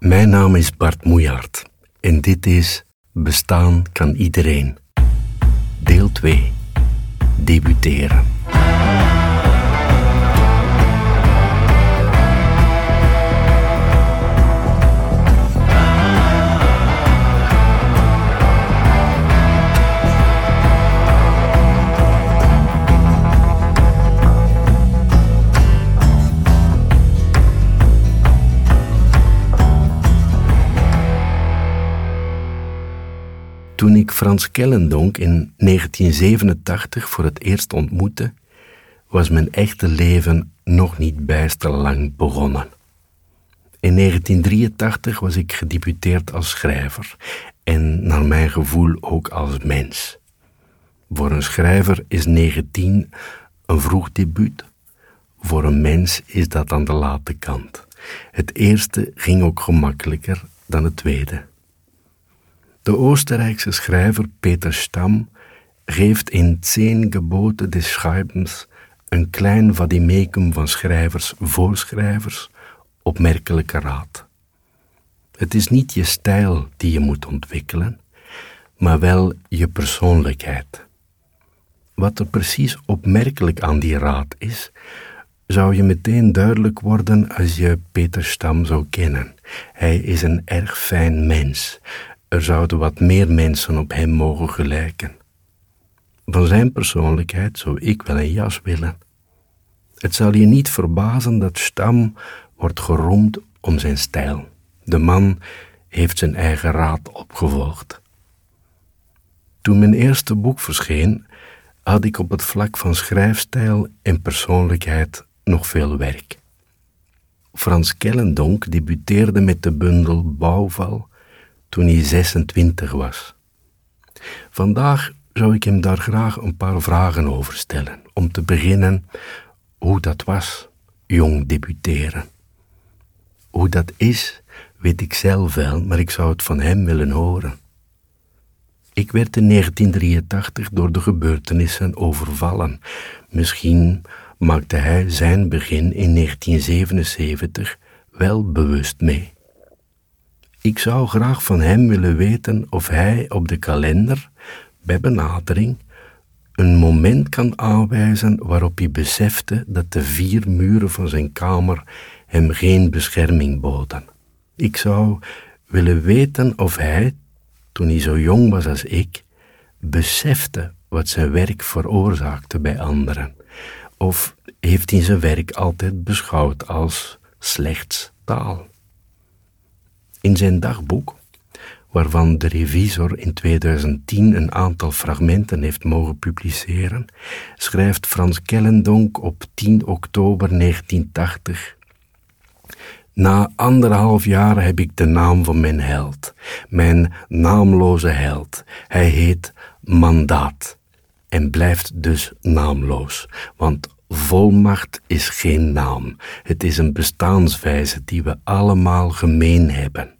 Mijn naam is Bart Moejaert en dit is Bestaan kan iedereen. Deel 2. Debuteren. Toen ik Frans Kellendonk in 1987 voor het eerst ontmoette, was mijn echte leven nog niet bijster lang begonnen. In 1983 was ik gedebuteerd als schrijver en naar mijn gevoel ook als mens. Voor een schrijver is 19 een vroeg debuut. Voor een mens is dat aan de late kant. Het eerste ging ook gemakkelijker dan het tweede. De Oostenrijkse schrijver Peter Stam geeft in Zehn Geboten des Schreibens een klein vadimecum van schrijvers voor schrijvers opmerkelijke raad. Het is niet je stijl die je moet ontwikkelen, maar wel je persoonlijkheid. Wat er precies opmerkelijk aan die raad is, zou je meteen duidelijk worden als je Peter Stam zou kennen. Hij is een erg fijn mens, er zouden wat meer mensen op hem mogen gelijken. Van zijn persoonlijkheid zou ik wel een jas willen. Het zal je niet verbazen dat Stam wordt geroemd om zijn stijl. De man heeft zijn eigen raad opgevolgd. Toen mijn eerste boek verscheen, had ik op het vlak van schrijfstijl en persoonlijkheid nog veel werk. Frans Kellendonk debuteerde met de bundel Bouwval toen hij 26 was. Vandaag zou ik hem daar graag een paar vragen over stellen. Om te beginnen, hoe dat was, jong debuteren. Hoe dat is, weet ik zelf wel, maar ik zou het van hem willen horen. Ik werd in 1983 door de gebeurtenissen overvallen. Misschien maakte hij zijn begin in 1977 wel bewust mee. Ik zou graag van hem willen weten of hij op de kalender, bij benadering, een moment kan aanwijzen waarop hij besefte dat de vier muren van zijn kamer hem geen bescherming boden. Ik zou willen weten of hij, toen hij zo jong was als ik, besefte wat zijn werk veroorzaakte bij anderen. Of heeft hij zijn werk altijd beschouwd als slechts taal? In zijn dagboek, waarvan de revisor in 2010 een aantal fragmenten heeft mogen publiceren, schrijft Frans Kellendonk op 10 oktober 1980 na anderhalf jaar heb ik de naam van mijn held, mijn naamloze held. Hij heet Mandaat en blijft dus naamloos, want Volmacht is geen naam. Het is een bestaanswijze die we allemaal gemeen hebben.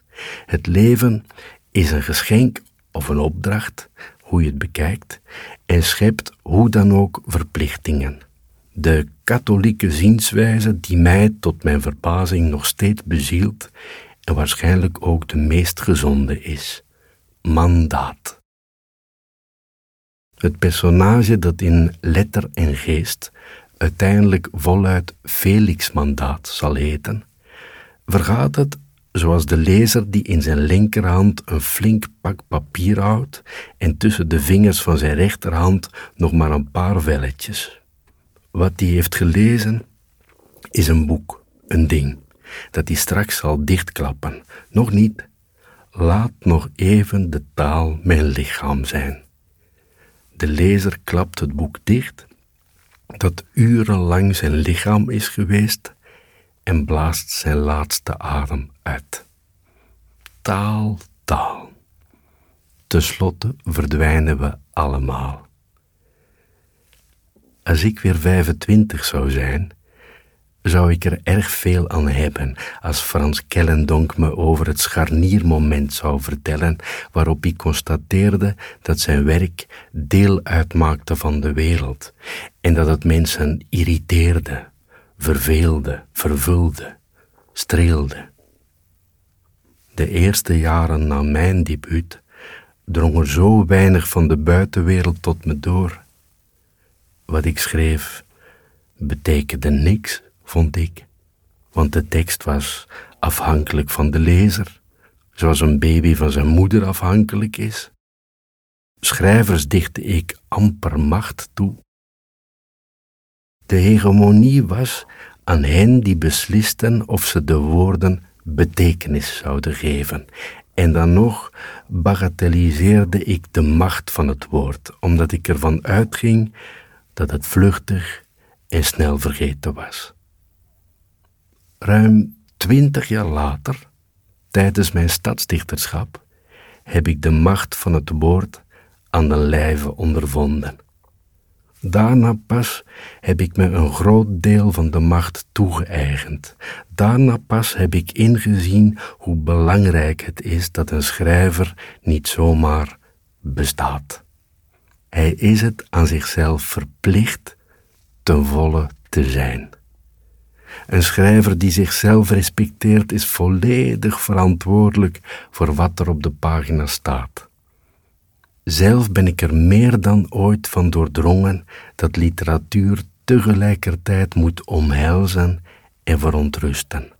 Het leven is een geschenk of een opdracht, hoe je het bekijkt, en schept hoe dan ook verplichtingen. De katholieke zienswijze die mij tot mijn verbazing nog steeds bezielt en waarschijnlijk ook de meest gezonde is. Mandaat. Het personage dat in letter en geest uiteindelijk voluit Felix Mandaat zal heten, vergaat het zoals de lezer die in zijn linkerhand een flink pak papier houdt en tussen de vingers van zijn rechterhand nog maar een paar velletjes. Wat hij heeft gelezen is een boek, een ding, dat hij straks zal dichtklappen. Nog niet. Laat nog even de taal mijn lichaam zijn. De lezer klapt het boek dicht dat urenlang zijn lichaam is geweest en blaast zijn laatste adem uit. Taal, taal. Ten slotte verdwijnen we allemaal. Als ik weer 25 zou zijn, zou ik er erg veel aan hebben als Frans Kellendonk me over het scharniermoment zou vertellen waarop hij constateerde dat zijn werk deel uitmaakte van de wereld en dat het mensen irriteerde, verveelde, vervulde, streelde. de eerste jaren na mijn debuut, drong er zo weinig van de buitenwereld tot me door. Wat ik schreef betekende niks, vond ik, want de tekst was afhankelijk van de lezer, zoals een baby van zijn moeder afhankelijk is. Schrijvers dichtte ik amper macht toe. De hegemonie was aan hen die beslisten of ze de woorden betekenis zouden geven. En dan nog bagatelliseerde ik de macht van het woord, omdat ik ervan uitging dat het vluchtig en snel vergeten was. Ruim twintig jaar later, tijdens mijn stadsdichterschap, heb ik de macht van het woord aan de lijve ondervonden. Daarna pas heb ik me een groot deel van de macht toegeëigend. Daarna pas heb ik ingezien hoe belangrijk het is dat een schrijver niet zomaar bestaat. Hij is het aan zichzelf verplicht ten volle te zijn. Een schrijver die zichzelf respecteert is volledig verantwoordelijk voor wat er op de pagina staat. Zelf ben ik er meer dan ooit van doordrongen dat literatuur tegelijkertijd moet omhelzen en verontrusten.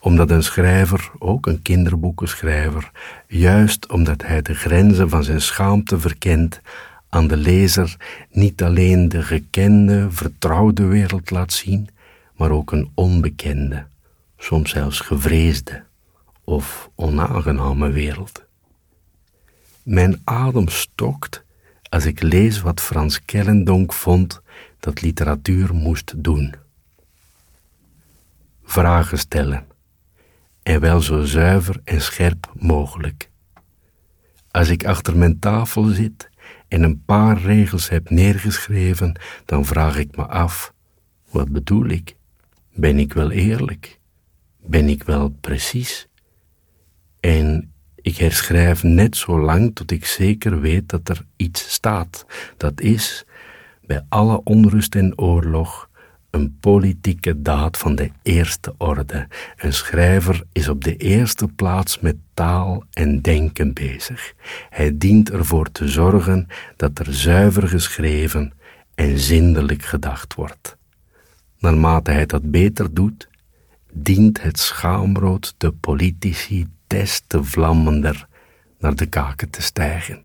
Omdat een schrijver, ook een kinderboekenschrijver, juist omdat hij de grenzen van zijn schaamte verkent, aan de lezer niet alleen de gekende, vertrouwde wereld laat zien, maar ook een onbekende, soms zelfs gevreesde of onaangename wereld. Mijn adem stokt als ik lees wat Frans Kellendonk vond dat literatuur moest doen. Vragen stellen, en wel zo zuiver en scherp mogelijk. Als ik achter mijn tafel zit en een paar regels heb neergeschreven, dan vraag ik me af: wat bedoel ik? Ben ik wel eerlijk? Ben ik wel precies? En ik herschrijf net zo lang tot ik zeker weet dat er iets staat. Dat is, bij alle onrust en oorlog, een politieke daad van de eerste orde. Een schrijver is op de eerste plaats met taal en denken bezig. Hij dient ervoor te zorgen dat er zuiver geschreven en zindelijk gedacht wordt. Naarmate hij dat beter doet, dient het schaamrood de politici des te vlammender naar de kaken te stijgen.